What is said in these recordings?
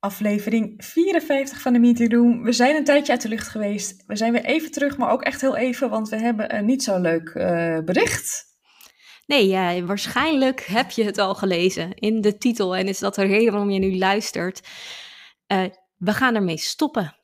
aflevering 54 van de Meeting Room. We zijn een tijdje uit de lucht geweest. We zijn weer even terug, maar ook echt heel even, want we hebben een niet zo leuk uh, bericht. Nee, ja, waarschijnlijk heb je het al gelezen in de titel en is dat de reden waarom je nu luistert. Uh, we gaan ermee stoppen.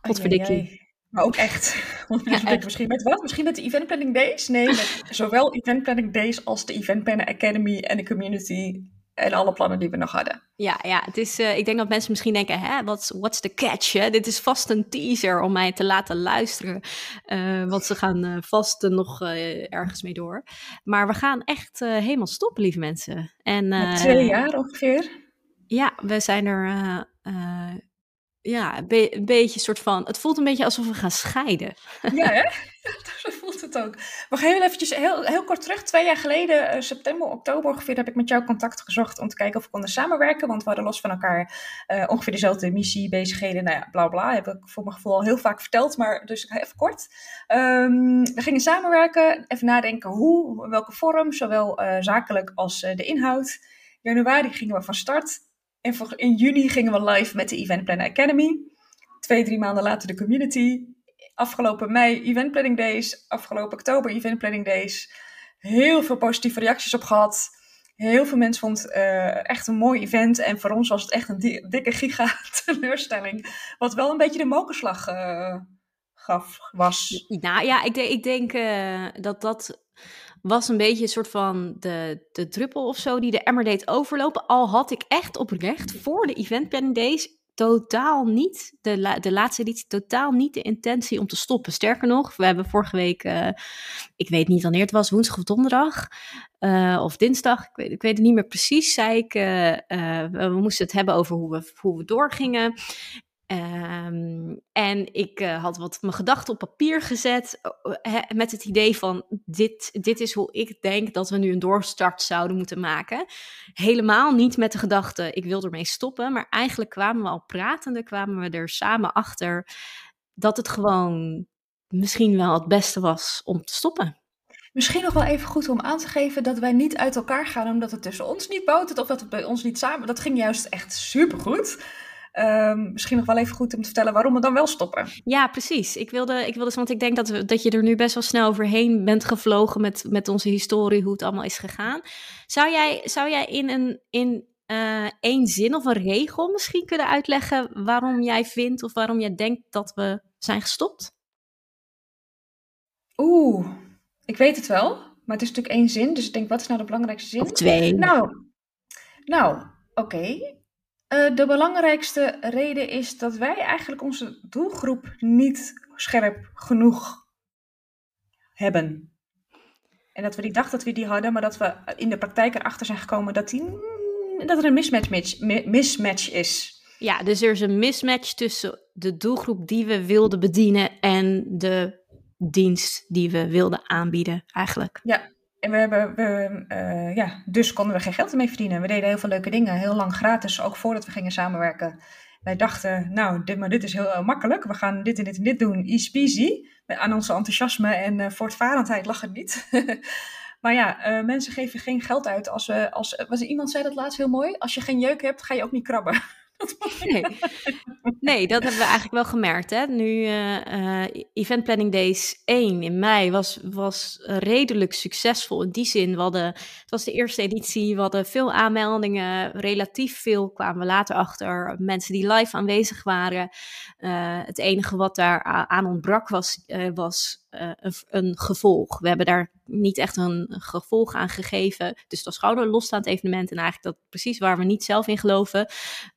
Potverdikkie. Maar ook echt. Ja, echt. Misschien met wat? Misschien met de Event Planning Days? Nee, met zowel Event Planning Days als de Event Planning Academy en de community en alle plannen die we nog hadden. Ja, ja het is, uh, ik denk dat mensen misschien denken, hè, what's, what's the catch? Hè? Dit is vast een teaser om mij te laten luisteren. Uh, want ze gaan uh, vast nog ergens mee door. Maar we gaan echt helemaal stoppen, lieve mensen. En, twee jaar ongeveer? Ja, we zijn er ja, een beetje soort van. Het voelt een beetje alsof we gaan scheiden. Ja, hè? Zo voelt het ook. We gaan heel eventjes heel, heel kort terug. Twee jaar geleden, uh, september, oktober ongeveer, heb ik met jou contact gezocht om te kijken of we konden samenwerken. Want we hadden los van elkaar uh, ongeveer dezelfde missie, bezigheden, nou ja, bla bla. Heb ik voor mijn gevoel al heel vaak verteld, maar dus even kort. Um, we gingen samenwerken, even nadenken hoe, welke vorm, zowel uh, zakelijk als de inhoud. Januari gingen we van start. In juni gingen we live met de Event Planner Academy. Twee, drie maanden later de community. Afgelopen mei Event Planning Days. Afgelopen oktober Event Planning Days. Heel veel positieve reacties op gehad. Heel veel mensen vonden het uh, echt een mooi event. En voor ons was het echt een di dikke giga teleurstelling. Wat wel een beetje de mokerslag uh, gaf, was. Nou ja, ik, ik denk uh, dat dat was een beetje een soort van de, de druppel of zo die de emmer deed overlopen. Al had ik echt oprecht voor de event planning totaal niet, de, la, de laatste editie, totaal niet de intentie om te stoppen. Sterker nog, we hebben vorige week, uh, ik weet niet wanneer het was, woensdag of donderdag, uh, of dinsdag, ik weet, ik weet het niet meer precies, zei ik, uh, we moesten het hebben over hoe we, hoe we doorgingen. Um, en ik uh, had wat mijn gedachten op papier gezet met het idee van dit, dit is hoe ik denk dat we nu een doorstart zouden moeten maken. Helemaal niet met de gedachte ik wil ermee stoppen, maar eigenlijk kwamen we al pratende, kwamen we er samen achter dat het gewoon misschien wel het beste was om te stoppen. Misschien nog wel even goed om aan te geven dat wij niet uit elkaar gaan omdat het tussen ons niet botert of dat het bij ons niet samen. Dat ging juist echt supergoed. Um, misschien nog wel even goed om te vertellen waarom we dan wel stoppen. Ja, precies. Ik wilde, ik wilde want ik denk dat, we, dat je er nu best wel snel overheen bent gevlogen met, met onze historie, hoe het allemaal is gegaan. Zou jij, zou jij in, een, in uh, één zin of een regel misschien kunnen uitleggen waarom jij vindt of waarom jij denkt dat we zijn gestopt? Oeh, ik weet het wel. Maar het is natuurlijk één zin, dus ik denk, wat is nou de belangrijkste zin? Of twee. Nou, nou oké. Okay. Uh, de belangrijkste reden is dat wij eigenlijk onze doelgroep niet scherp genoeg hebben. En dat we die dachten dat we die hadden, maar dat we in de praktijk erachter zijn gekomen dat, die, dat er een mismatch, mismatch is. Ja, dus er is een mismatch tussen de doelgroep die we wilden bedienen en de dienst die we wilden aanbieden, eigenlijk. Ja, en we hebben, we, uh, ja, dus konden we geen geld ermee verdienen. We deden heel veel leuke dingen, heel lang gratis, ook voordat we gingen samenwerken. Wij dachten, nou, dit, maar dit is heel uh, makkelijk. We gaan dit en dit en dit doen, easy peasy. Aan onze enthousiasme en uh, voortvarendheid lag het niet. maar ja, mensen geven geen geld uit als als, was iemand zei dat laatst heel mooi, als je geen jeuk hebt, ga je ook niet krabben. Nee. nee, dat hebben we eigenlijk wel gemerkt. Hè? Nu, uh, Event Planning Days 1 in mei was, was redelijk succesvol. In die zin, we hadden, het was de eerste editie, we hadden veel aanmeldingen. Relatief veel kwamen we later achter. Mensen die live aanwezig waren. Uh, het enige wat daar aan ontbrak was, was een, een, gevolg. We hebben daar niet echt een gevolg aan gegeven. Dus het was gewoon een losstaand evenement. En eigenlijk dat precies waar we niet zelf in geloven.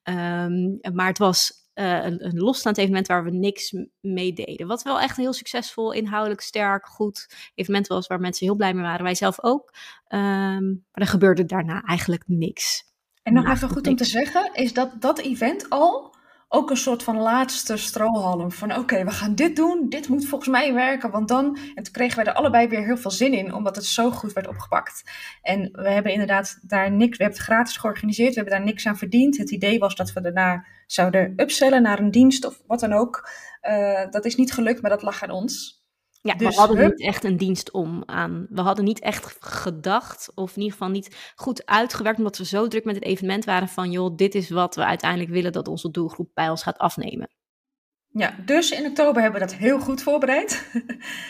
Um, maar het was uh, een, een, losstaand evenement waar we niks mee deden. Wat wel echt een heel succesvol, inhoudelijk sterk, goed evenement was. Waar mensen heel blij mee waren. Wij zelf ook. Um, maar er gebeurde daarna eigenlijk niks. En nog even goed niks. om te zeggen, is dat dat event al ook een soort van laatste strohalm. Van oké, we gaan dit doen, dit moet volgens mij werken, want dan... En toen kregen wij er allebei weer heel veel zin in, omdat het zo goed werd opgepakt. En we hebben inderdaad daar niks... We hebben het gratis georganiseerd, we hebben daar niks aan verdiend. Het idee was dat we daarna zouden upsellen naar een dienst of wat dan ook. Uh, dat is niet gelukt, maar dat lag aan ons. Ja, dus, we hadden niet echt een dienst om aan. We hadden niet echt gedacht, of in ieder geval niet goed uitgewerkt, omdat we zo druk met het evenement waren van, joh, dit is wat we uiteindelijk willen dat onze doelgroep bij ons gaat afnemen. Ja, dus in oktober hebben we dat heel goed voorbereid.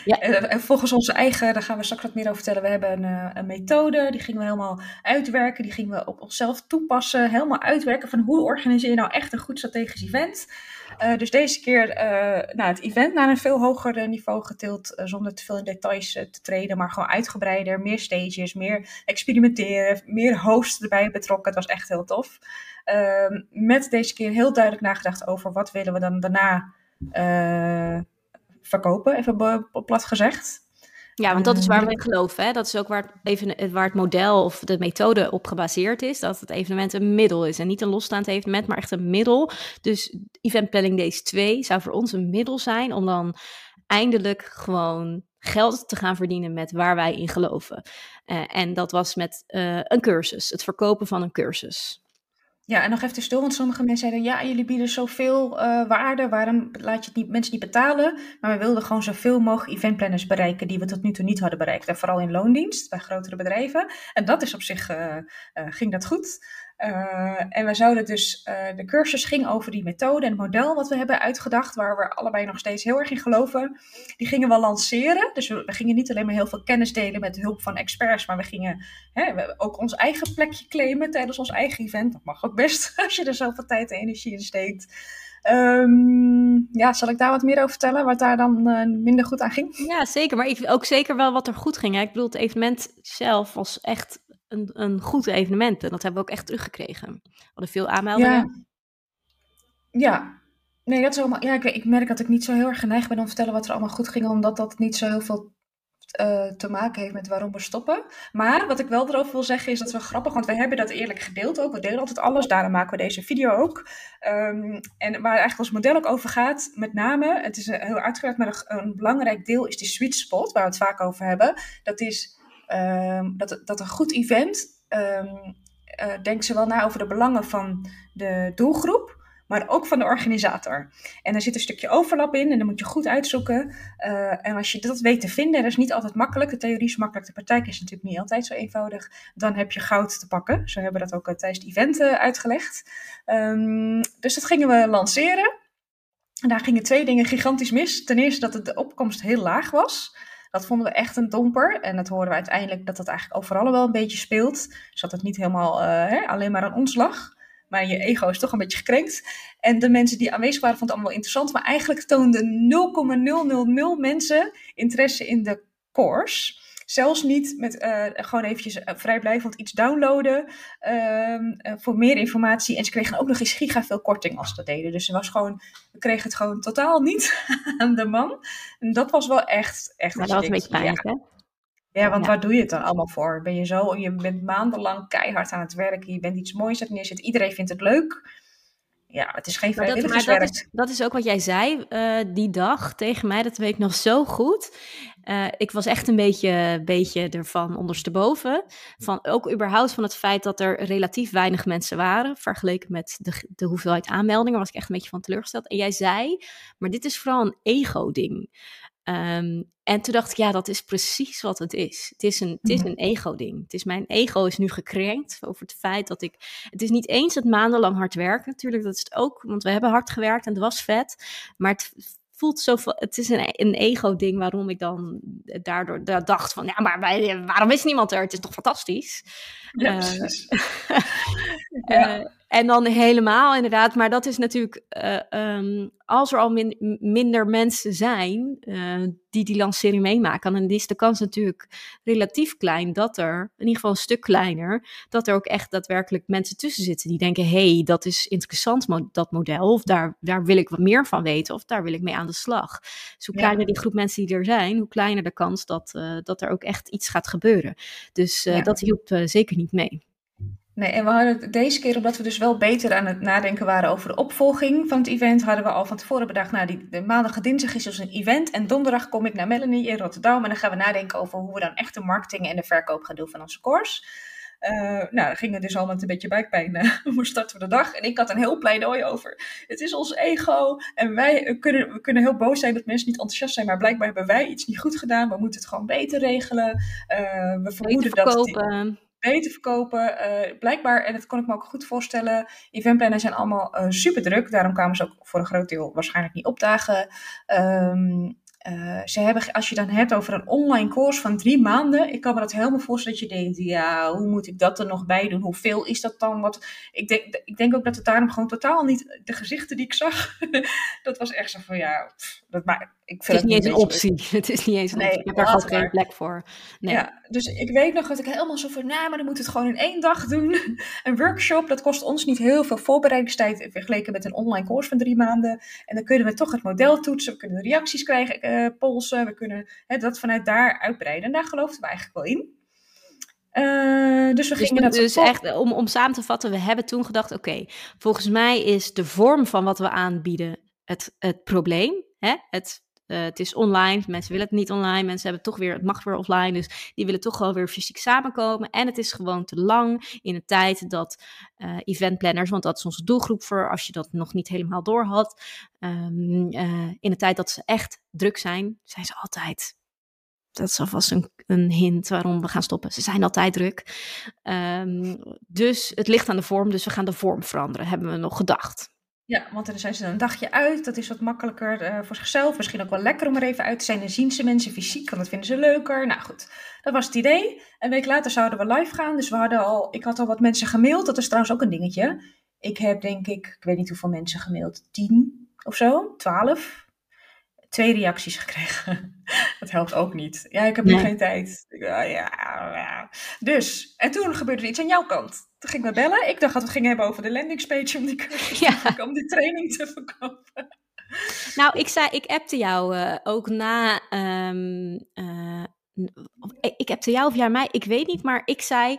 Ja. en volgens onze eigen, daar gaan we straks wat meer over vertellen. We hebben een, eh, een, methode, die gingen we helemaal uitwerken. Die gingen we op onszelf toepassen. Helemaal uitwerken van hoe organiseer je nou echt een goed strategisch event. Uh, dus deze keer uh, nou, het event naar een veel hoger niveau getild. zonder te veel in details te treden. Maar gewoon uitgebreider. Meer stages, meer experimenteren. Meer hosts erbij betrokken. Het was echt heel tof. Ehm, met deze keer heel duidelijk nagedacht over wat willen we dan daarna uh, verkopen, even plat gezegd. Ja, want dat is waar we in geloven. Hè? Dat is ook waar het, even, waar het model of de methode op gebaseerd is. Dat het evenement een middel is. En niet een losstaand evenement, maar echt een middel. Dus Event Planning Days 2 zou voor ons een middel zijn om dan eindelijk gewoon geld te gaan verdienen met waar wij in geloven. Uh, en dat was met uh, een cursus, het verkopen van een cursus. Ja, en nog even stil, want sommige mensen zeiden, ja, jullie bieden zoveel uh, waarde, waarom laat je het niet, mensen niet betalen? Maar we wilden gewoon zoveel mogelijk eventplanners bereiken die we tot nu toe niet hadden bereikt. En vooral in loondienst, bij grotere bedrijven. En dat is op zich, uh, uh, ging dat goed. Uh, en we zouden dus, uh, de cursus ging over die methode en het model wat we hebben uitgedacht, waar we allebei nog steeds heel erg in geloven. Die gingen we lanceren. Dus we, gingen niet alleen maar heel veel kennis delen met de hulp van experts, maar we gingen hè, we ook ons eigen plekje claimen tijdens ons eigen event. Dat mag ook best als je er zoveel tijd en energie in steekt. Um, ja, zal ik daar wat meer over vertellen, wat daar dan uh, minder goed aan ging? Ja, zeker. Maar ook zeker wel wat er goed ging. Ik bedoel, het evenement zelf was echt een, een goed evenement. En dat hebben we ook echt teruggekregen. We hadden veel aanmeldingen. Ja, ja. nee, dat is allemaal. Ja, ik, ik, merk dat ik niet zo heel erg geneigd ben om te vertellen wat er allemaal goed ging, omdat dat niet zo heel veel uh, te maken heeft met waarom we stoppen. Maar wat ik wel erover wil zeggen is dat we grappig, want we hebben dat eerlijk gedeeld ook. We delen altijd alles, daarom maken we deze video ook. Um, en waar eigenlijk ons model ook over gaat, met name, het is heel uitgebreid, maar een, een belangrijk deel is die sweet spot, waar we het vaak over hebben. Dat is um, dat, dat een goed event um, uh, denkt zowel na over de belangen van de doelgroep, maar ook van de organisator. En er zit een stukje overlap in en dan moet je goed uitzoeken. Uh, en als je dat weet te vinden, dat is niet altijd makkelijk. De theorie is makkelijk, de praktijk is natuurlijk niet altijd zo eenvoudig. Dan heb je goud te pakken. Zo hebben we dat ook uh, tijdens het event uitgelegd. Um, dus dat gingen we lanceren. En daar gingen twee dingen gigantisch mis. Ten eerste dat de opkomst heel laag was. Dat vonden we echt een domper. En dat horen we uiteindelijk dat dat eigenlijk overal wel een beetje speelt. Dus dat het niet helemaal uh, hè, alleen maar aan ons lag. Maar je ego is toch een beetje gekrenkt. En de mensen die aanwezig waren vonden het allemaal interessant. Maar eigenlijk toonden 0,000 mensen interesse in de course. Zelfs niet met uh, gewoon eventjes uh, vrijblijvend iets downloaden uh, voor meer informatie. En ze kregen ook nog eens giga veel korting als ze dat deden. Dus was gewoon, we kregen het gewoon totaal niet aan de man. En dat was wel echt, echt. Maar dat was een beetje pijnlijk, ja. hè? Ja, want ja. waar doe je het dan allemaal voor? Ben je zo, je bent maandenlang keihard aan het werken, je bent iets moois aan het neerzetten, iedereen vindt het leuk. Ja, het is geen vrijwilligerswerk. Dat, dat, is, dat is ook wat jij zei uh, die dag tegen mij, dat weet ik nog zo goed. Uh, ik was echt een beetje, beetje ervan ondersteboven. Van ook überhaupt van het feit dat er relatief weinig mensen waren. Vergeleken met de, de hoeveelheid aanmeldingen was ik echt een beetje van teleurgesteld. En jij zei, maar dit is vooral een ego-ding. Um, en toen dacht ik, ja, dat is precies wat het is. Het is een, het is een ego-ding. Het is mijn ego is nu gekrenkt over het feit dat ik. Het is niet eens het maandenlang hard werken. Natuurlijk, dat is het ook, want we hebben hard gewerkt en het was vet. Maar het voelt zo. Het is een, een ego-ding waarom ik dan daardoor dacht van, ja, maar wij, waarom is niemand er? Het is toch fantastisch. Ja, uh, ja. Uh, en dan helemaal inderdaad, maar dat is natuurlijk, uh, um, als er al min, minder mensen zijn uh, die die lancering meemaken, dan is de kans natuurlijk relatief klein dat er, in ieder geval een stuk kleiner, dat er ook echt daadwerkelijk mensen tussen zitten die denken, hey, dat is interessant, dat model, of daar, daar wil ik wat meer van weten, of daar wil ik mee aan de slag. Dus hoe kleiner ja. die groep mensen die er zijn, hoe kleiner de kans dat, uh, dat er ook echt iets gaat gebeuren. Dus ja. dat hielp zeker niet mee. Nee, en we hadden deze keer, omdat we dus wel beter aan het nadenken waren over de opvolging van het event, hadden we al van tevoren bedacht, nou, die, de maandag en dinsdag is dus een event en donderdag kom ik naar Melanie in Rotterdam en dan gaan we nadenken over hoe we dan echt de marketing en de verkoop gaan doen van onze course. Uh, nou, gingen dus al met een beetje buikpijn uh, hoe starten we de dag. En ik had een heel pleidooi over. Het is ons ego. En wij kunnen, we kunnen heel boos zijn dat mensen niet enthousiast zijn. Maar blijkbaar hebben wij iets niet goed gedaan. We moeten het gewoon beter regelen. Uh, we vermoeden dat... Die, beter verkopen. blijkbaar, en dat kon ik me ook goed voorstellen, eventplanners zijn allemaal super druk. Daarom kwamen ze ook voor een groot deel waarschijnlijk niet opdagen. Um, uh, ze hebben, als je dan hebt over een online course van drie maanden, ik kan me dat helemaal voorstellen dat je denkt, ja, hoe moet ik dat er nog bij doen? Hoeveel is dat dan? Wat, ik, denk, ik denk ook dat het daarom gewoon totaal niet, de gezichten die ik zag, dat was echt zo van, ja, dat, ik vind het is niet eens een optie. Het is niet eens een nee, optie. Ik heb daar gewoon geen plek voor. Nee. Ja, dus ik weet nog dat ik helemaal zo van, nou, maar dan moet het gewoon in één dag doen. een workshop, dat kost ons niet heel veel voorbereidingstijd vergeleken met een online course van drie maanden. En dan kunnen we toch het model toetsen, we kunnen reacties krijgen, uh, polsen, we kunnen hè, dat vanuit daar uitbreiden. En daar geloofden we eigenlijk wel in. Uh, dus we dus gingen dat dus echt om, om samen te vatten, we hebben toen gedacht: oké, volgens mij is de vorm van wat we aanbieden het, het probleem. Het uh, het is online, mensen willen het niet online, mensen hebben toch weer, het mag weer offline, dus die willen toch wel weer fysiek samenkomen. En het is gewoon te lang in de tijd dat uh, eventplanners, want dat is onze doelgroep voor als je dat nog niet helemaal door had, um, uh, in de tijd dat ze echt druk zijn, zijn ze altijd dat is alvast een, een hint waarom we gaan stoppen. Ze zijn altijd druk. Um, dus het ligt aan de vorm, dus we gaan de vorm veranderen, hebben we nog gedacht. Ja, want dan zijn ze een dagje uit. Dat is wat makkelijker uh, voor zichzelf. Misschien ook wel lekker om er even uit te zijn. Dan zien ze mensen fysiek, want dat vinden ze leuker. Nou goed, dat was het idee. Een week later zouden we live gaan. Dus we hadden al, ik had al wat mensen gemaild. Dat is trouwens ook een dingetje. Ik heb denk ik, ik weet niet hoeveel mensen gemaild. Tien of zo? Twaalf? twee reacties gekregen. dat helpt ook niet. Ja, ik heb nu geen tijd. Ja, ja, Dus, en toen gebeurde er iets aan jouw kant. Toen ging ik me bellen. Ik dacht dat we gingen hebben over de landingspage om die cursus ja. om die training te verkopen. Nou, ik zei, ik appte jou uh, ook na. Um, uh, ik appte jou of jij mij, ik weet niet, maar ik zei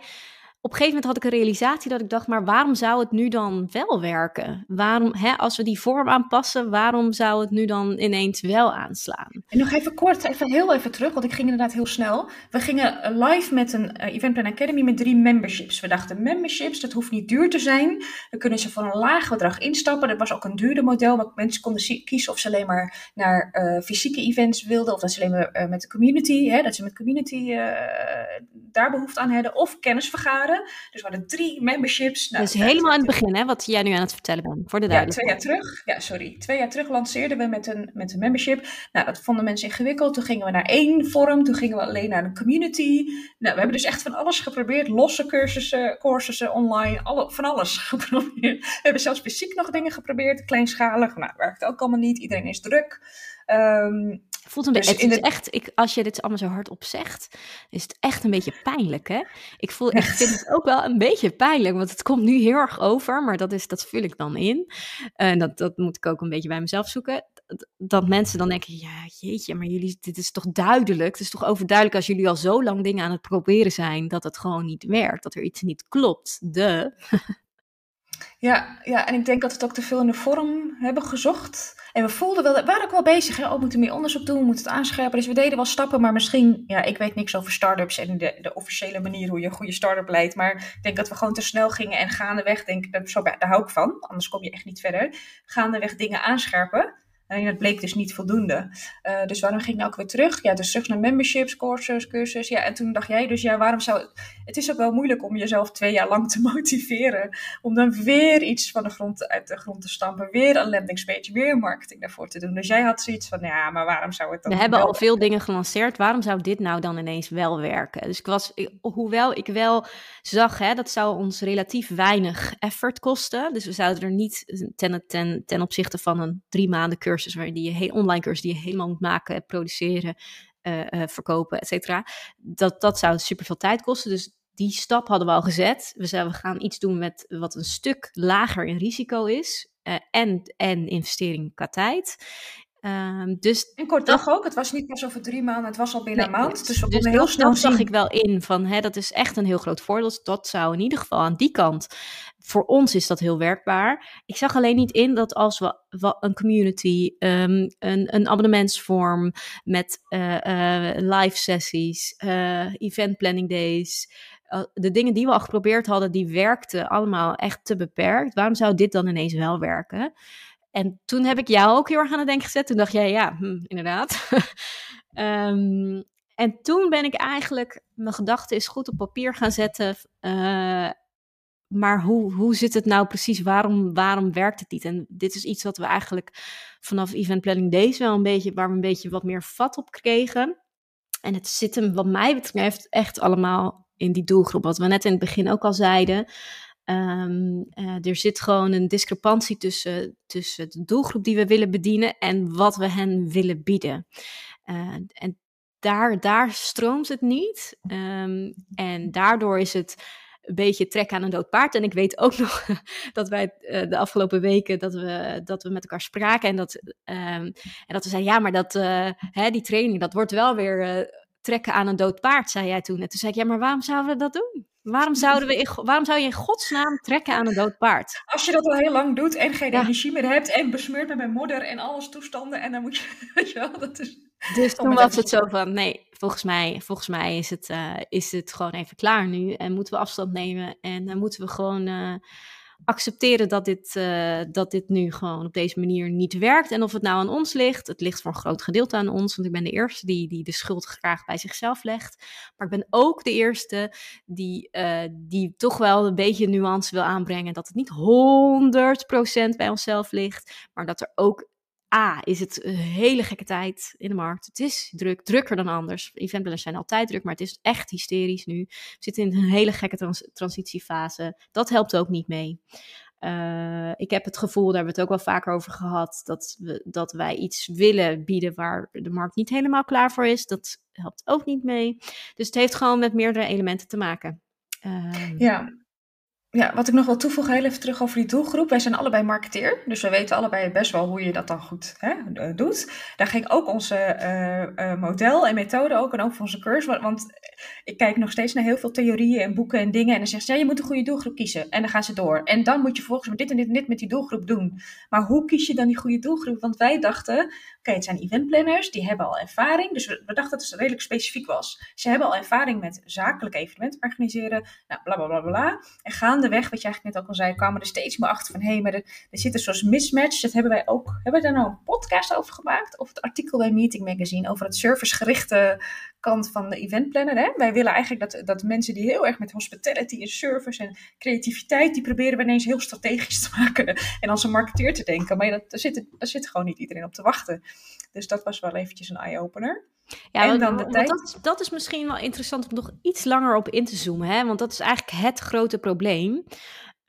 op een gegeven moment had ik een realisatie dat ik dacht, maar waarom zou het nu dan wel werken? Waarom, hè, als we die vorm aanpassen, waarom zou het nu dan ineens wel aanslaan? En nog even kort, even heel even terug, want ik ging inderdaad heel snel. We gingen live met een uh, Event Plan Academy met drie memberships. We dachten, memberships, dat hoeft niet duur te zijn. Dan kunnen ze voor een laag bedrag instappen. Dat was ook een duurder model, want mensen konden kiezen of ze alleen maar naar uh, fysieke events wilden, of dat ze alleen maar uh, met de community, hè, dat ze met community daar behoefte aan hadden, of kennis vergaren. Dus we hadden drie memberships. Nou, dus helemaal aan het begin, hè, wat jij nu aan het vertellen bent, voor de duidelijkheid. Ja, twee jaar terug. Ja, sorry. Twee jaar terug lanceerden we met een, met een membership. Nou, dat vonden mensen ingewikkeld. Toen gingen we naar één vorm. Toen gingen we alleen naar een community. Nou, we hebben dus echt van alles geprobeerd. Losse cursussen, cursussen online, alle, van alles geprobeerd. We hebben zelfs fysiek nog dingen geprobeerd, kleinschalig. Nou, werkt ook allemaal niet. Iedereen is druk. Um, Voelt een beetje, dus het is echt, ik, als je dit allemaal zo hardop zegt, is het echt een beetje pijnlijk, hè? Ik, voel, ik vind het ook wel een beetje pijnlijk, want het komt nu heel erg over, maar dat, is, dat vul ik dan in. En dat, dat moet ik ook een beetje bij mezelf zoeken. Dat mensen dan denken, ja, jeetje, maar jullie, dit is toch duidelijk? Het is toch overduidelijk als jullie al zo lang dingen aan het proberen zijn, dat het gewoon niet werkt, dat er iets niet klopt. De. Ja, ja, en ik denk dat we het ook te veel in de vorm hebben gezocht. En we voelden wel, we waren ook wel bezig. Hè? Oh, we moeten meer onderzoek doen, we moeten het aanscherpen. Dus we deden wel stappen, maar misschien, ja, ik weet niks over start-ups en de, de officiële manier hoe je een goede start-up leidt. Maar ik denk dat we gewoon te snel gingen en gaandeweg, denk zo, daar hou ik van. Anders kom je echt niet verder. Gaandeweg dingen aanscherpen. En dat bleek dus niet voldoende. Uh, dus waarom ging ik nou ook weer terug? Ja, dus terug naar memberships, courses, cursus. Ja, en toen dacht jij dus, ja, waarom zou... Het is ook wel moeilijk om jezelf twee jaar lang te motiveren. Om dan weer iets van de grond, uit de grond te stampen. Weer een landingspage, weer marketing daarvoor te doen. Dus jij had zoiets van, ja, maar waarom zou het dan We hebben al veel dingen gelanceerd. Waarom zou dit nou dan ineens wel werken? Dus ik was, hoewel ik wel zag, hè, dat zou ons relatief weinig effort kosten. Dus we zouden er niet ten, ten, ten opzichte van een drie maanden cursus cursus, waar die je online cursus die je helemaal moet maken, produceren, uh, uh, verkopen, et cetera. Dat, dat zou super veel tijd kosten. Dus die stap hadden we al gezet. We zeiden, we gaan iets doen met wat een stuk lager in risico is. Uh, en, en investering qua tijd. Um, dus en kort dag ook. Het was niet pas over drie maanden, het was al binnen nee, een maand. Dus we dus heel snel zag ik wel in van, hè, dat is echt een heel groot voordeel. Dus dat zou in ieder geval aan die kant voor ons is dat heel werkbaar. Ik zag alleen niet in dat als we een community, um, een, een abonnementsvorm met uh, uh, live sessies, uh, event planning days, de dingen die we al geprobeerd hadden, die werkten allemaal echt te beperkt. Waarom zou dit dan ineens wel werken? En toen heb ik jou ook heel erg aan het denken gezet. Toen dacht jij, ja, hm, inderdaad. um, en toen ben ik eigenlijk mijn gedachten is goed op papier gaan zetten. Uh, maar hoe, hoe zit het nou precies? Waarom, waarom werkt het niet? En dit is iets wat we eigenlijk vanaf Event Planning Days wel een beetje, waar we een beetje wat meer vat op kregen. En het zit hem, wat mij betreft, echt allemaal in die doelgroep. Wat we net in het begin ook al zeiden. Um, uh, er zit gewoon een discrepantie tussen, tussen de doelgroep die we willen bedienen en wat we hen willen bieden. Uh, en daar, daar stroomt het niet. Um, en daardoor is het een beetje trek aan een dood paard. En ik weet ook nog dat wij uh, de afgelopen weken dat we, dat we met elkaar spraken. En dat, um, en dat we zeiden, ja, maar dat, hè, die training, dat wordt wel weer trekken aan een dood paard, zei jij toen. En toen zei ik, ja, maar waarom zouden we dat doen? Waarom, zouden we in, waarom zou je in godsnaam trekken aan een dood paard? Als je dat al heel lang doet en geen ja. energie meer hebt en besmeurd met mijn modder en alles toestanden en dan moet je, weet je wel, dat is... Dus toen was het zo van, nee, volgens mij, volgens mij is, het, uh, is het gewoon even klaar nu en moeten we afstand nemen en dan moeten we gewoon... Uh, accepteren dat dit, uh, dat dit nu gewoon op deze manier niet werkt. En of het nou aan ons ligt, het ligt voor een groot gedeelte aan ons, want ik ben de eerste die, die de schuld graag bij zichzelf legt. Maar ik ben ook de eerste die, uh, die toch wel een beetje nuance wil aanbrengen. Dat het niet 100% bij onszelf ligt, maar dat er ook A, is het een hele gekke tijd in de markt. Het is druk, drukker dan anders. Eventplanners zijn altijd druk, maar het is echt hysterisch nu. We zitten in een hele gekke trans transitiefase. Dat helpt ook niet mee. Uh, ik heb het gevoel, daar hebben we het ook wel vaker over gehad, dat, we, dat wij iets willen bieden waar de markt niet helemaal klaar voor is. Dat helpt ook niet mee. Dus het heeft gewoon met meerdere elementen te maken. Uh, ja, ja, wat ik nog wil toevoegen, heel even terug over die doelgroep. Wij zijn allebei marketeer, dus we weten allebei best wel hoe je dat dan goed hè, doet. Daar ging ook onze uh, uh, model en methode ook en ook voor onze cursus. Want ik kijk nog steeds naar heel veel theorieën en boeken en dingen. En dan zegt ze, ja, je moet een goede doelgroep kiezen. En dan gaan ze door. En dan moet je volgens dit en dit en dit met die doelgroep doen. Maar hoe kies je dan die goede doelgroep? Want wij dachten, het zijn eventplanners, die hebben al ervaring. Dus we, dachten dat het redelijk specifiek was. Ze hebben al ervaring met zakelijk evenementen organiseren, nou, bla bla bla bla. En gaandeweg, wat je eigenlijk net ook al zei, kwamen er steeds meer achter van, hé, hey, maar er, er zit een soort mismatch. Dat hebben wij ook, hebben we daar nou een podcast over gemaakt? Of het artikel bij Meeting Magazine over het servicegerichte kant van de eventplanner. Hè? Wij willen eigenlijk dat, dat mensen die heel erg met hospitality en service en creativiteit, die proberen we ineens heel strategisch te maken en als een marketeer te denken. Maar dat, daar, zit, daar zit gewoon niet iedereen op te wachten. Dus dat was wel eventjes een eye-opener. Ja, en dan de tijd... dat, is, dat is misschien wel interessant om nog iets langer op in te zoomen. Hè? Want dat is eigenlijk het grote probleem.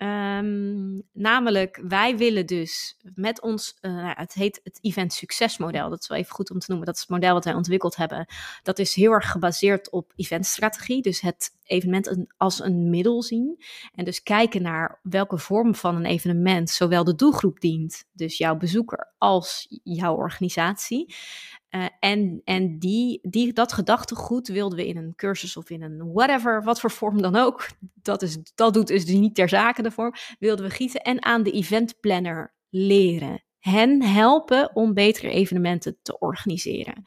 Um, namelijk, wij willen dus met ons, uh, het heet het event succesmodel. Dat is wel even goed om te noemen. Dat is het model wat wij ontwikkeld hebben. Dat is heel erg gebaseerd op eventstrategie. Dus het evenement als een middel zien. En dus kijken naar welke vorm van een evenement zowel de doelgroep dient, dus jouw bezoeker, als jouw organisatie. Uh, en en die, die, dat gedachtegoed wilden we in een cursus of in een whatever, wat voor vorm dan ook, dat, is, dat doet dus niet ter zake de vorm, wilden we gieten en aan de eventplanner leren. Hen helpen om betere evenementen te organiseren.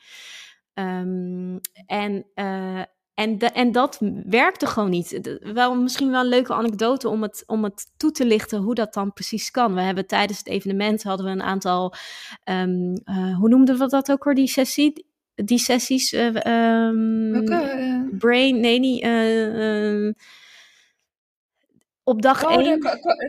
Um, en, uh, en, de, en dat werkte gewoon niet. Wel, misschien wel een leuke anekdote om het, om het toe te lichten hoe dat dan precies kan. We hebben tijdens het evenement hadden we een aantal, um, uh, hoe noemden we dat ook weer, die sessie? Die sessies. Uh, um, Welke? Brain, nee, niet. Op dag 1.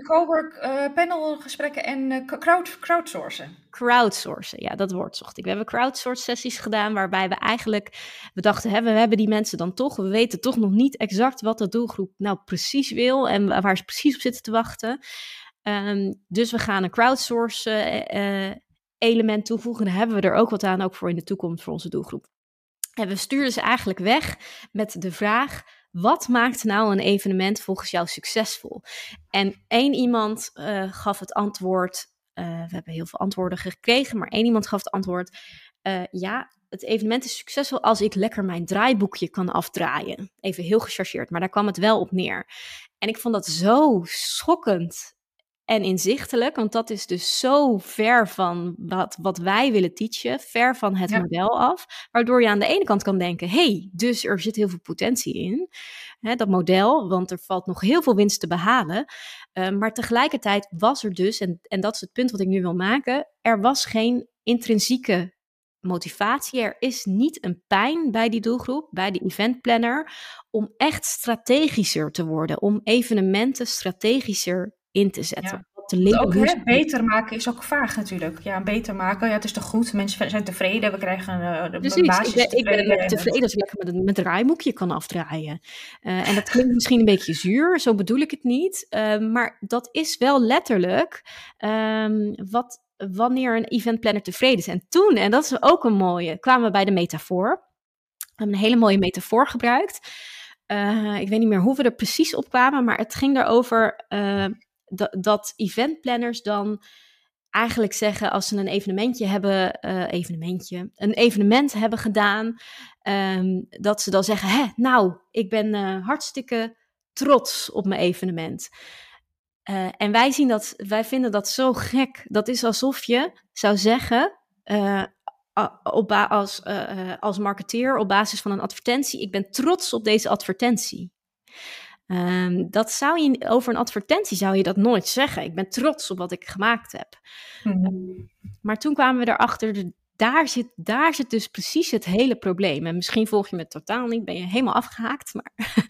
Cowork, uh, panelgesprekken en uh, crowd, crowdsourcen. Crowdsourcen, ja, dat woord zocht ik. We hebben crowdsource sessies gedaan waarbij we eigenlijk, we dachten, hè, we hebben die mensen dan toch, we weten toch nog niet exact wat de doelgroep nou precies wil en waar ze precies op zitten te wachten. Um, dus we gaan een crowdsource uh, element toevoegen. Daar hebben we er ook wat aan, ook voor in de toekomst voor onze doelgroep. En we stuurden ze eigenlijk weg met de vraag: wat maakt nou een evenement volgens jou succesvol? En één iemand uh, gaf het antwoord. Uh, we hebben heel veel antwoorden gekregen, maar één iemand gaf het antwoord. Uh, ja, het evenement is succesvol als ik lekker mijn draaiboekje kan afdraaien. Even heel gechargeerd, maar daar kwam het wel op neer. En ik vond dat zo schokkend en inzichtelijk, want dat is dus zo ver van wat, wat wij willen teachen, ver van het ja. model af, waardoor je aan de ene kant kan denken, hey, dus er zit heel veel potentie in. hè, dat model, want er valt nog heel veel winst te behalen. Uh, maar tegelijkertijd was er dus, en, en dat is het punt wat ik nu wil maken, er was geen intrinsieke motivatie. Er is niet een pijn bij die doelgroep, bij de eventplanner, om echt strategischer te worden, om evenementen strategischer in te zetten. Te ook hè, beter maken is ook vaag natuurlijk. Ja, beter maken, ja, het is toch goed. Mensen zijn tevreden, we krijgen uh, de Precies, basis ik ben, ik ben tevreden als ik lekker met, met een draaimoekje kan afdraaien. Uh, en dat klinkt misschien een beetje zuur, zo bedoel ik het niet. Uh, maar dat is wel letterlijk um, wat, wanneer een eventplanner tevreden is. En toen, en dat is ook een mooie, kwamen we bij de metafoor. We hebben een hele mooie metafoor gebruikt. Uh, ik weet niet meer hoe we er precies op kwamen, maar het ging erover uh, dat, eventplanners dan eigenlijk zeggen als ze een evenementje hebben, uh, evenementje, een evenement hebben gedaan, um, dat ze dan zeggen, hè, nou, ik ben hartstikke trots op mijn evenement. Uh, en wij, zien dat, wij vinden dat zo gek. Dat is alsof je zou zeggen, op als, als marketeer op basis van een advertentie, ik ben trots op deze advertentie. Um, dat zou je over een advertentie zou je dat nooit zeggen. Ik ben trots op wat ik gemaakt heb. Mm um, maar toen kwamen we erachter, de, daar zit, daar zit dus precies het hele probleem. En misschien volg je me totaal niet, ben je helemaal afgehaakt. Maar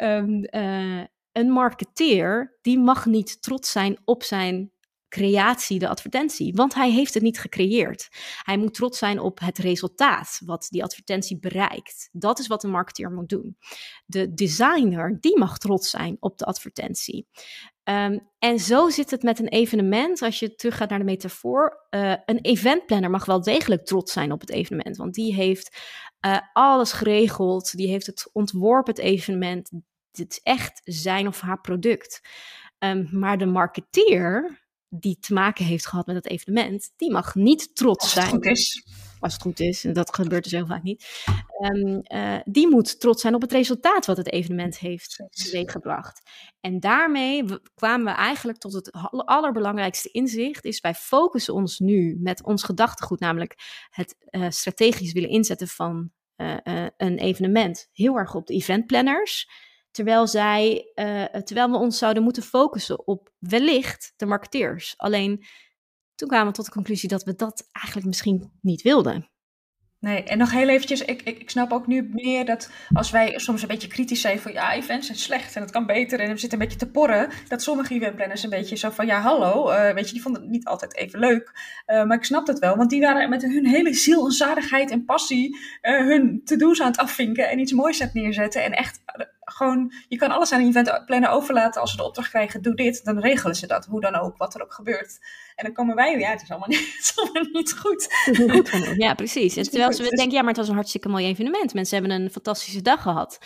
um, een marketeer die mag niet trots zijn op zijn creatie, de advertentie, want hij heeft het niet gecreëerd. Hij moet trots zijn op het resultaat wat die advertentie bereikt. Dat is wat een marketeer moet doen. De designer, die mag trots zijn op de advertentie. Um, en zo zit het met een evenement. Als je teruggaat naar de metafoor, uh, een eventplanner mag wel degelijk trots zijn op het evenement, want die heeft uh, alles geregeld, die heeft het ontworpen, het evenement, dit is echt zijn of haar product. Um, maar de marketeer die te maken heeft gehad met het evenement, die mag niet trots Als het zijn. Goed is. Als het goed is, en dat gebeurt dus heel vaak niet. Um, uh, die moet trots zijn op het resultaat wat het evenement heeft teweeggebracht. En daarmee kwamen we eigenlijk tot het allerbelangrijkste inzicht, is wij focussen ons nu met ons gedachtegoed, namelijk het uh, strategisch willen inzetten van uh, een evenement, heel erg op de eventplanners Terwijl, zij, uh, terwijl we ons zouden moeten focussen op wellicht de marketeers. Alleen toen kwamen we tot de conclusie dat we dat eigenlijk misschien niet wilden. Nee, en nog heel eventjes, ik, ik, ik, snap ook nu meer dat als wij soms een beetje kritisch zijn van ja, events zijn slecht en het kan beter en we zitten een beetje te porren, dat sommige eventplanners een beetje zo van ja, hallo, uh, weet je, die vonden het niet altijd even leuk. Uh, maar ik snap het wel, want die waren met hun hele ziel en zadigheid en passie hun to-do's aan het afvinken en iets moois aan het neerzetten en echt gewoon, je kan alles aan een eventplanner overlaten als ze de opdracht krijgen, doe dit, dan regelen ze dat, hoe dan ook, wat er ook gebeurt. En dan komen wij, ja, het is allemaal niet, het is allemaal niet goed. Ja, precies. En terwijl ze denken, ja, maar het was een hartstikke mooi evenement. Mensen hebben een fantastische dag gehad.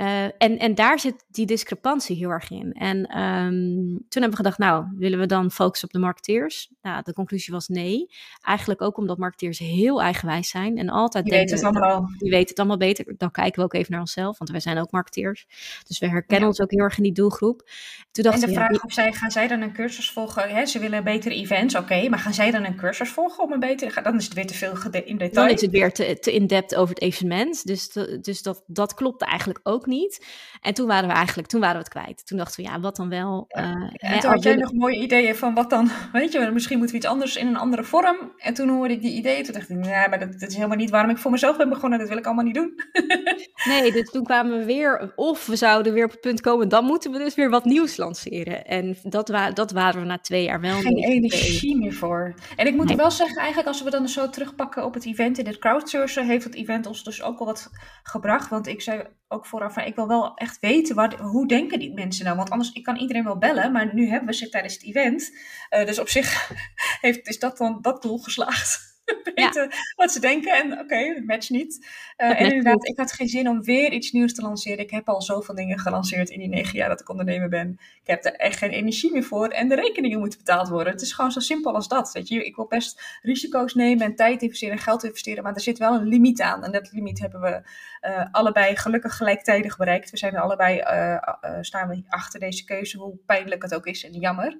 Uh, en, en daar zit die discrepantie heel erg in. En um, toen hebben we gedacht, nou, willen we dan focussen op de marketeers? Nou, de conclusie was nee. Eigenlijk ook omdat marketeers heel eigenwijs zijn en altijd die denken... Weten het allemaal. Die weten het allemaal beter. Dan kijken we ook even naar onszelf, want wij zijn ook marketeers. Dus we herkennen ja. ons ook heel erg in die doelgroep. Toen dacht en de vraag ja, of zij, gaan zij dan een cursus volgen? Hè? Ze willen betere events, oké. Okay, maar gaan zij dan een cursus volgen om een betere... Dan is het weer te veel in detail. Dan is het weer te, te in-depth over het evenement. Dus, te, dus dat, dat klopt eigenlijk ook niet. En toen waren we eigenlijk, toen waren we het kwijt. Toen dachten we, ja, wat dan wel? Ja. Uh, en toen had jij nog mooie ideeën van wat dan, weet je, misschien moeten we iets anders in een andere vorm. En toen hoorde ik die ideeën, toen dacht ik, ja, maar dat, dat is helemaal niet waarom ik voor mezelf ben begonnen. Dat wil ik allemaal niet doen. nee, dus toen kwamen we weer, of we zouden weer op het punt komen, dan moeten we dus weer wat nieuws lanceren. En dat, wa dat waren we na twee jaar wel. Geen energie meer voor. En ik moet nee. wel zeggen, eigenlijk als we dan zo terugpakken op het event in het crowdsourcen, heeft het event ons dus ook wel wat gebracht. Want ik zei ook vooraf, van, ik wil wel echt weten, wat, hoe denken die mensen nou? Want anders, ik kan iedereen wel bellen, maar nu hebben we ze tijdens het event. Uh, dus op zich heeft, is dat dan dat doel geslaagd. weten ja. wat ze denken en oké, okay, het matcht niet. Uh, het en inderdaad, ik had geen zin om weer iets nieuws te lanceren. Ik heb al zoveel dingen gelanceerd in die negen jaar dat ik ondernemer ben. Ik heb er echt geen energie meer voor en de rekeningen moeten betaald worden. Het is gewoon zo simpel als dat. Weet je, ik wil best risico's nemen en tijd investeren en geld investeren, maar er zit wel een limiet aan. En dat limiet hebben we uh, allebei gelukkig gelijktijdig bereikt. We zijn allebei, uh, staan we achter deze keuze, hoe pijnlijk het ook is en jammer.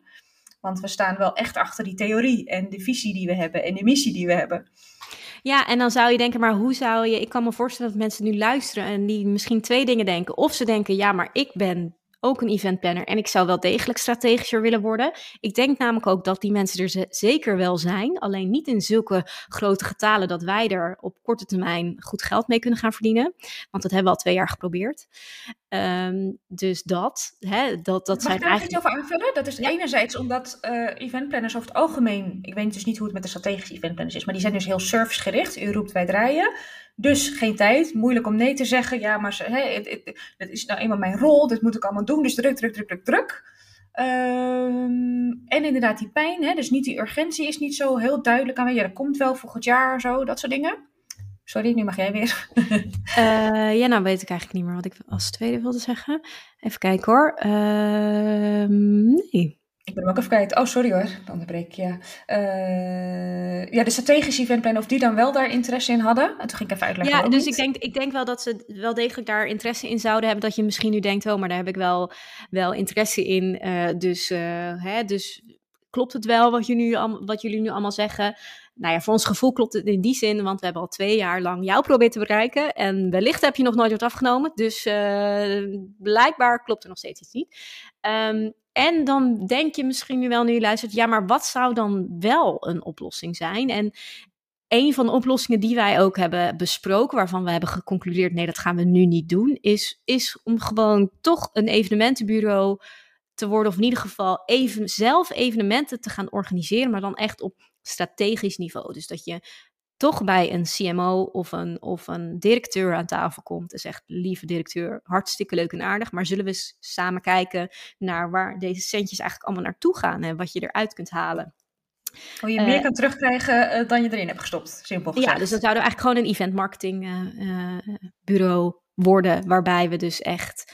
Want we staan wel echt achter die theorie en de visie die we hebben en de missie die we hebben. Ja, en dan zou je denken, maar hoe zou je... Ik kan me voorstellen dat mensen nu luisteren en die misschien twee dingen denken. Of ze denken, ja, maar ik ben ook een eventplanner en ik zou wel degelijk strategischer willen worden. Ik denk namelijk ook dat die mensen er zeker wel zijn, alleen niet in zulke grote getalen dat wij er op korte termijn goed geld mee kunnen gaan verdienen. Want dat hebben we al twee jaar geprobeerd. Ehm, dus dat, hè, dat, dat zijn eigenlijk... Mag ik daar iets over aanvullen? Dat is enerzijds omdat uh, eventplanners over het algemeen, ik weet dus niet hoe het met de strategische eventplanners is, maar die zijn dus heel servicegericht. U roept, wij draaien. Dus geen tijd, moeilijk om nee te zeggen. Ja, maar dat is nou eenmaal mijn rol, dit moet ik allemaal doen. Dus druk, druk, druk, druk, druk. Ehm, en inderdaad die pijn, hè, dus niet die urgentie is niet zo heel duidelijk aan. Ja, dat komt wel volgend jaar, zo, dat soort dingen. Sorry, nu mag jij weer. uh, ja, nou weet ik eigenlijk niet meer wat ik als tweede wilde zeggen. Even kijken hoor. Uh, nee. Ik ben hem ook even kwijt. Oh, sorry hoor, dan onderbreek ik je. Uh, ja, de strategische eventplan, of die dan wel daar interesse in hadden. En toen ging ik even uitleggen. Ja, dus ik denk, ik denk wel dat ze wel degelijk daar interesse in zouden hebben. Dat je misschien nu denkt, oh, maar daar heb ik wel, wel interesse in. Uh, dus, uh, hè, dus klopt het wel wat, je nu, wat jullie nu allemaal zeggen? Nou ja, voor ons gevoel klopt het in die zin, want we hebben al twee jaar lang jou proberen te bereiken. En wellicht heb je nog nooit wat afgenomen. Dus blijkbaar klopt er nog steeds iets niet. Um, en dan denk je misschien nu wel, nu je luistert, ja, maar wat zou dan wel een oplossing zijn? En een van de oplossingen die wij ook hebben besproken, waarvan we hebben geconcludeerd, nee, dat gaan we nu niet doen, is, is om gewoon toch een evenementenbureau te worden, of in ieder geval even, zelf evenementen te gaan organiseren, maar dan echt op strategisch niveau. Dus dat je toch bij een CMO of een, of een directeur aan tafel komt en zegt: Lieve directeur, hartstikke leuk en aardig, maar zullen we eens samen kijken naar waar deze centjes eigenlijk allemaal naartoe gaan en wat je eruit kunt halen? Hoe je meer uh, kan terugkrijgen uh, dan je erin hebt gestopt, simpel gezegd. Ja, dus dan zouden we eigenlijk gewoon een event marketing uh, bureau worden, waarbij we dus echt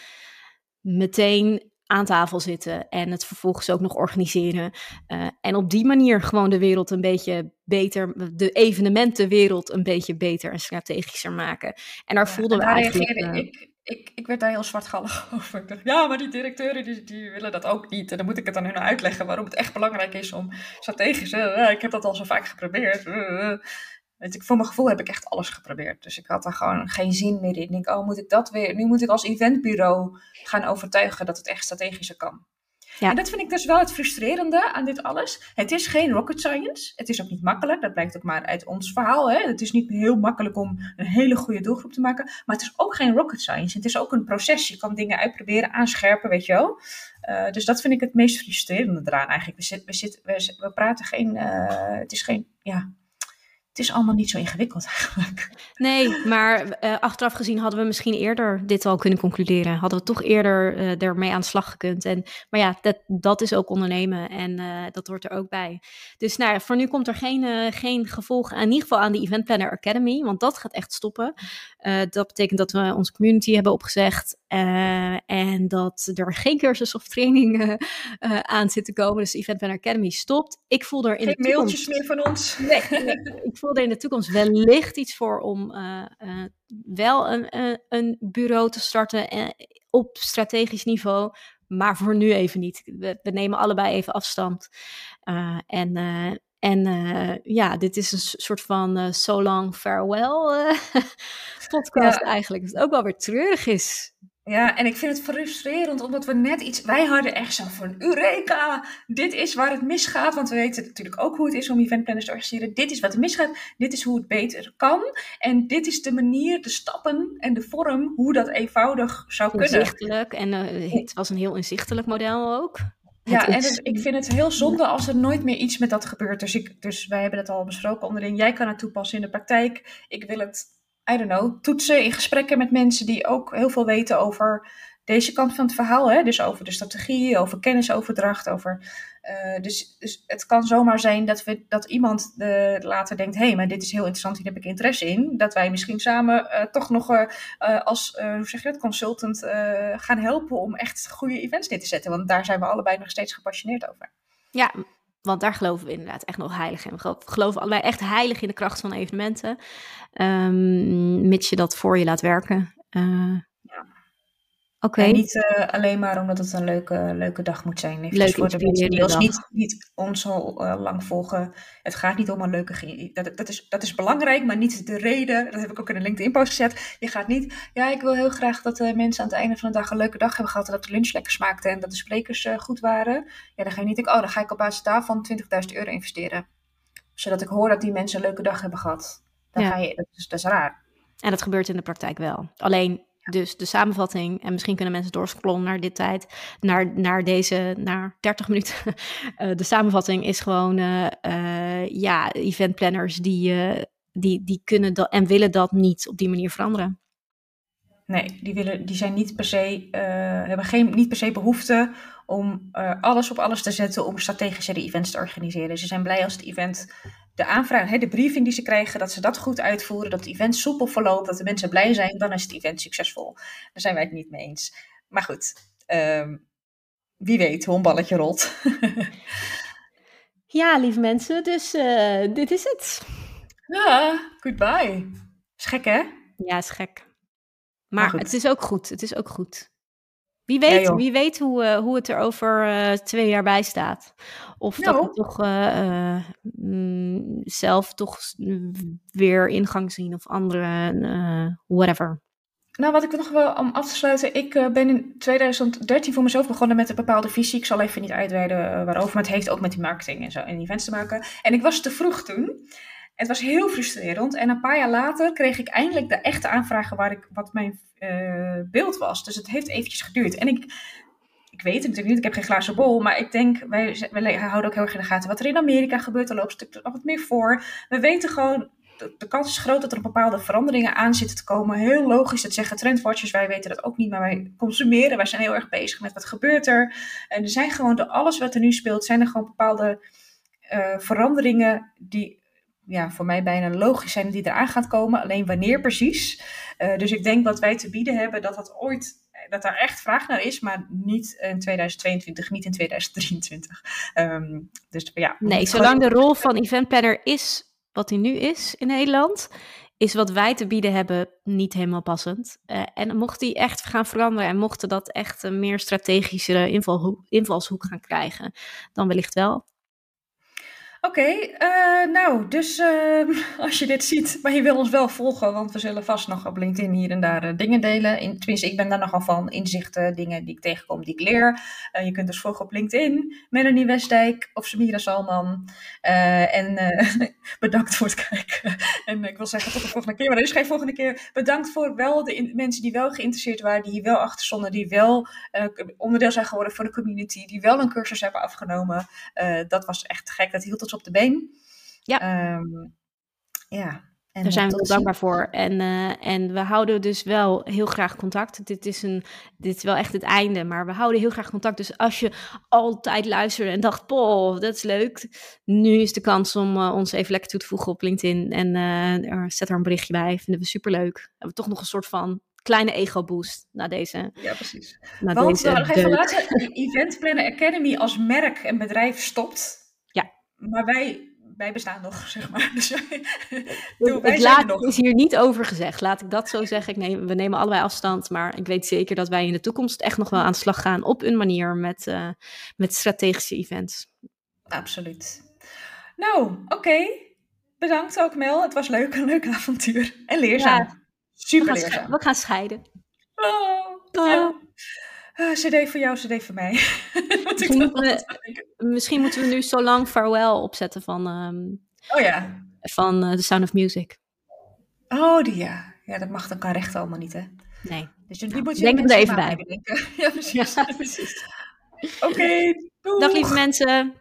meteen aan tafel zitten en het vervolgens ook nog organiseren. Uh, en op die manier gewoon de wereld een beetje beter, de evenementenwereld een beetje beter en strategischer maken. En daar ja, voelden we eigenlijk... Uh, ik, ik, ik werd daar heel zwartgallig over. Ik dacht, ja, maar die directeuren die, die willen dat ook niet. En dan moet ik het aan hun uitleggen waarom het echt belangrijk is om strategisch... Uh, ik heb dat al zo vaak geprobeerd. Ik, voor mijn gevoel heb ik echt alles geprobeerd. Dus ik had daar gewoon geen zin meer in. Ik denk, oh, moet ik dat weer? Nu moet ik als eventbureau gaan overtuigen dat het echt strategischer kan. Ja. En dat vind ik dus wel het frustrerende aan dit alles. Het is geen rocket science. Het is ook niet makkelijk. Dat blijkt ook maar uit ons verhaal. Hè? Het is niet heel makkelijk om een hele goede doelgroep te maken. Maar het is ook geen rocket science. Het is ook een proces. Je kan dingen uitproberen, aanscherpen, weet je wel. Uh, dus dat vind ik het meest frustrerende eraan eigenlijk. We, zit, we, zit, we, we praten geen... Uh, het is geen... Ja, het is allemaal niet zo ingewikkeld eigenlijk. Nee, maar uh, achteraf gezien hadden we misschien eerder dit al kunnen concluderen. Hadden we toch eerder uh, ermee aan de slag gekund. En, maar ja, dat, dat is ook ondernemen en uh, dat hoort er ook bij. Dus nou, voor nu komt er geen, geen gevolg in ieder geval aan de Event Planner Academy, want dat gaat echt stoppen. dat betekent dat we onze community hebben opgezegd en dat er geen cursus of training aan zit te komen. Dus Event Planner Academy stopt. Ik voel er in geen de mailtjes meer van ons. Nee, nee ik voelde in de toekomst wellicht iets voor om uh, wel een, een, een, bureau te starten op strategisch niveau. Maar voor nu even niet. We, we nemen allebei even afstand. en en ja, dit is een soort van so long farewell podcast ja. eigenlijk. Wat ook wel weer treurig is. Ja, en ik vind het frustrerend omdat we net iets. Wij hadden echt zo van: Eureka! Dit is waar het misgaat. Want we weten natuurlijk ook hoe het is om eventplanners te organiseren. Dit is wat er misgaat. Dit is hoe het beter kan. En dit is de manier, de stappen en de vorm hoe dat eenvoudig zou kunnen. Inzichtelijk. En uh, het was een heel inzichtelijk model ook. Ja, en het, ik vind het heel zonde als er nooit meer iets met dat gebeurt. Dus, ik, dus wij hebben het al besproken onderling. Jij kan het toepassen in de praktijk. Ik wil het I don't know, toetsen in gesprekken met mensen die ook heel veel weten over deze kant van het verhaal. Hè? Dus over de strategie, over kennisoverdracht. Over, uh, dus, dus het kan zomaar zijn dat, we, dat iemand uh, later denkt: hé, hey, maar dit is heel interessant, hier heb ik interesse in. Dat wij misschien samen uh, toch nog als hoe zeg je dat, consultant gaan helpen om echt goede events neer te zetten. Want daar zijn we allebei nog steeds gepassioneerd over. Ja, want daar geloven we inderdaad echt nog heilig in. We geloven allebei echt heilig in de kracht van evenementen. Um, mits je dat voor je laat werken. Uh, En niet eh, alleen maar omdat het een leuke, leuke dag moet zijn. Even Leuke, voor de mensen die ons niet, niet ons al eh, lang volgen. Het gaat niet om een leuke... Dat, dat, is, dat is belangrijk, maar niet de reden. Dat heb ik ook in een LinkedIn-post gezet. Je gaat niet... Ja, ik wil heel graag dat de mensen aan het einde van de dag een leuke dag hebben gehad. En dat de lunch lekker smaakte en dat de sprekers goed waren. Ja, dan ga je niet denken, oh, dan ga ik op basis daarvan 20.000 euro investeren. Zodat ik hoor dat die mensen een leuke dag hebben gehad. Dan Ja. ga je, dat, is, dat is raar. En dat gebeurt in de praktijk wel. Alleen dus de samenvatting, en misschien kunnen mensen doorscrollen naar dit tijd, naar, naar deze, naar 30 minuten. Eh, de samenvatting is gewoon, eh, eh, ja, eventplanners die, die, die kunnen dat en willen dat niet op die manier veranderen. Nee, die, willen, die zijn niet per se, hebben geen, niet per se behoefte om alles op alles te zetten om strategische events te organiseren. Ze zijn blij als het event, de aanvraag, hè, de briefing die ze krijgen, dat ze dat goed uitvoeren, dat het event soepel verloopt, dat de mensen blij zijn, dan is het event succesvol. Daar zijn wij het niet mee eens. Maar goed, ehm, wie weet hoe een balletje rolt. Ja, lieve mensen, dus eh, dit is het. ja, goodbye. Is gek hè? Ja, is gek. Maar het is ook goed. Het is ook goed. Wie weet, wie weet hoe, eh, hoe het er over eh, twee jaar bij staat. Of dat Nou. we toch eh, mm, zelf toch s- weer ingang zien of andere, whatever. Nou, wat ik nog wel om af te sluiten. Ik ben in 2013 voor mezelf begonnen met een bepaalde visie. Ik zal even niet uitweiden waarover, maar het heeft ook met die marketing en zo en events te maken. En ik was te vroeg toen. Het was heel frustrerend. En een paar jaar later kreeg ik eindelijk de echte aanvragen waar ik, wat mijn eh, beeld was. Dus het heeft eventjes geduurd. En ik, ik weet het natuurlijk niet, ik heb geen glazen bol. Maar ik denk, wij, wij houden ook heel erg in de gaten wat er in Amerika gebeurt. Er loopt stuk nog wat meer voor. We weten gewoon, de, de kans is groot dat er bepaalde veranderingen aan zitten te komen. Heel logisch, dat zeggen trendwatchers. Wij weten dat ook niet, maar wij consumeren. Wij zijn heel erg bezig met wat gebeurt er. En er zijn gewoon, door alles wat er nu speelt, zijn er gewoon bepaalde eh, veranderingen die ja, voor mij bijna logisch zijn die eraan gaan komen. Alleen wanneer precies. Eh, dus ik denk wat wij te bieden hebben, dat dat ooit dat daar echt vraag naar is, maar niet in 2022, niet in 2023. Ehm, dus ja, Nee, zolang de rol van eventplanner is wat hij nu is in Nederland, is wat wij te bieden hebben niet helemaal passend. Eh, en mocht die echt gaan veranderen en mochten dat echt een meer strategische invalshoek gaan krijgen, dan wellicht wel. Oké, eh, nou, dus ehm, als je dit ziet, maar je wil ons wel volgen, want we zullen vast nog op LinkedIn hier en daar eh, dingen delen. In, tenminste, ik ben daar nogal van, inzichten, dingen die ik tegenkom, die ik leer. Eh, je kunt dus volgen op LinkedIn, Melanie Westdijk of Samira Salman. En bedankt voor het kijken. En ik wil zeggen tot de volgende keer, maar er is geen volgende keer. Bedankt voor wel de mensen die wel geïnteresseerd waren, die hier wel achter stonden, die wel onderdeel zijn geworden van de community, die wel een cursus hebben afgenomen. Dat was echt gek, dat hield ons op de been. Ja. Ehm, ja. En, Daar zijn we heel dankbaar voor. En, eh, en we houden dus wel heel graag contact. Dit is, een, dit is wel echt het einde, maar we houden heel graag contact. Dus als je altijd luisterde en dacht, poh, dat is leuk. Nu is de kans om eh, ons even lekker toe te voegen op LinkedIn. En er- zet er een berichtje bij. Vinden we superleuk. Hebben we toch nog een soort van kleine ego-boost na deze, Ja, precies. na Want deze we nog even laten, Event Planner Academy als merk en bedrijf stopt. Maar wij, wij bestaan nog, zeg maar. Dus wij, Doe, wij Het laat nog. is hier niet over gezegd. Laat ik dat zo zeggen. Ik neem, we nemen allebei afstand. Maar ik weet zeker dat wij in de toekomst echt nog wel aan de slag gaan. Op een manier met, eh, met strategische events. Absoluut. Nou, oké. Bedankt ook Mel. Het was leuk, een leuk avontuur. En leerzaam. Ja. Super we, leerzaam. we gaan scheiden. Oh, Ah, CD voor jou, CD voor mij. Misschien moeten, we, misschien moeten we nu zo lang farewell opzetten van, ehm, Oh ja. van eh, The Sound of Music. Oh, die ja. Ja, dat mag dan kan recht allemaal niet, hè? Nee. Dus Nou, moet je denk er even bij. Ja, precies. Ja, precies. Oké, Dag lieve mensen.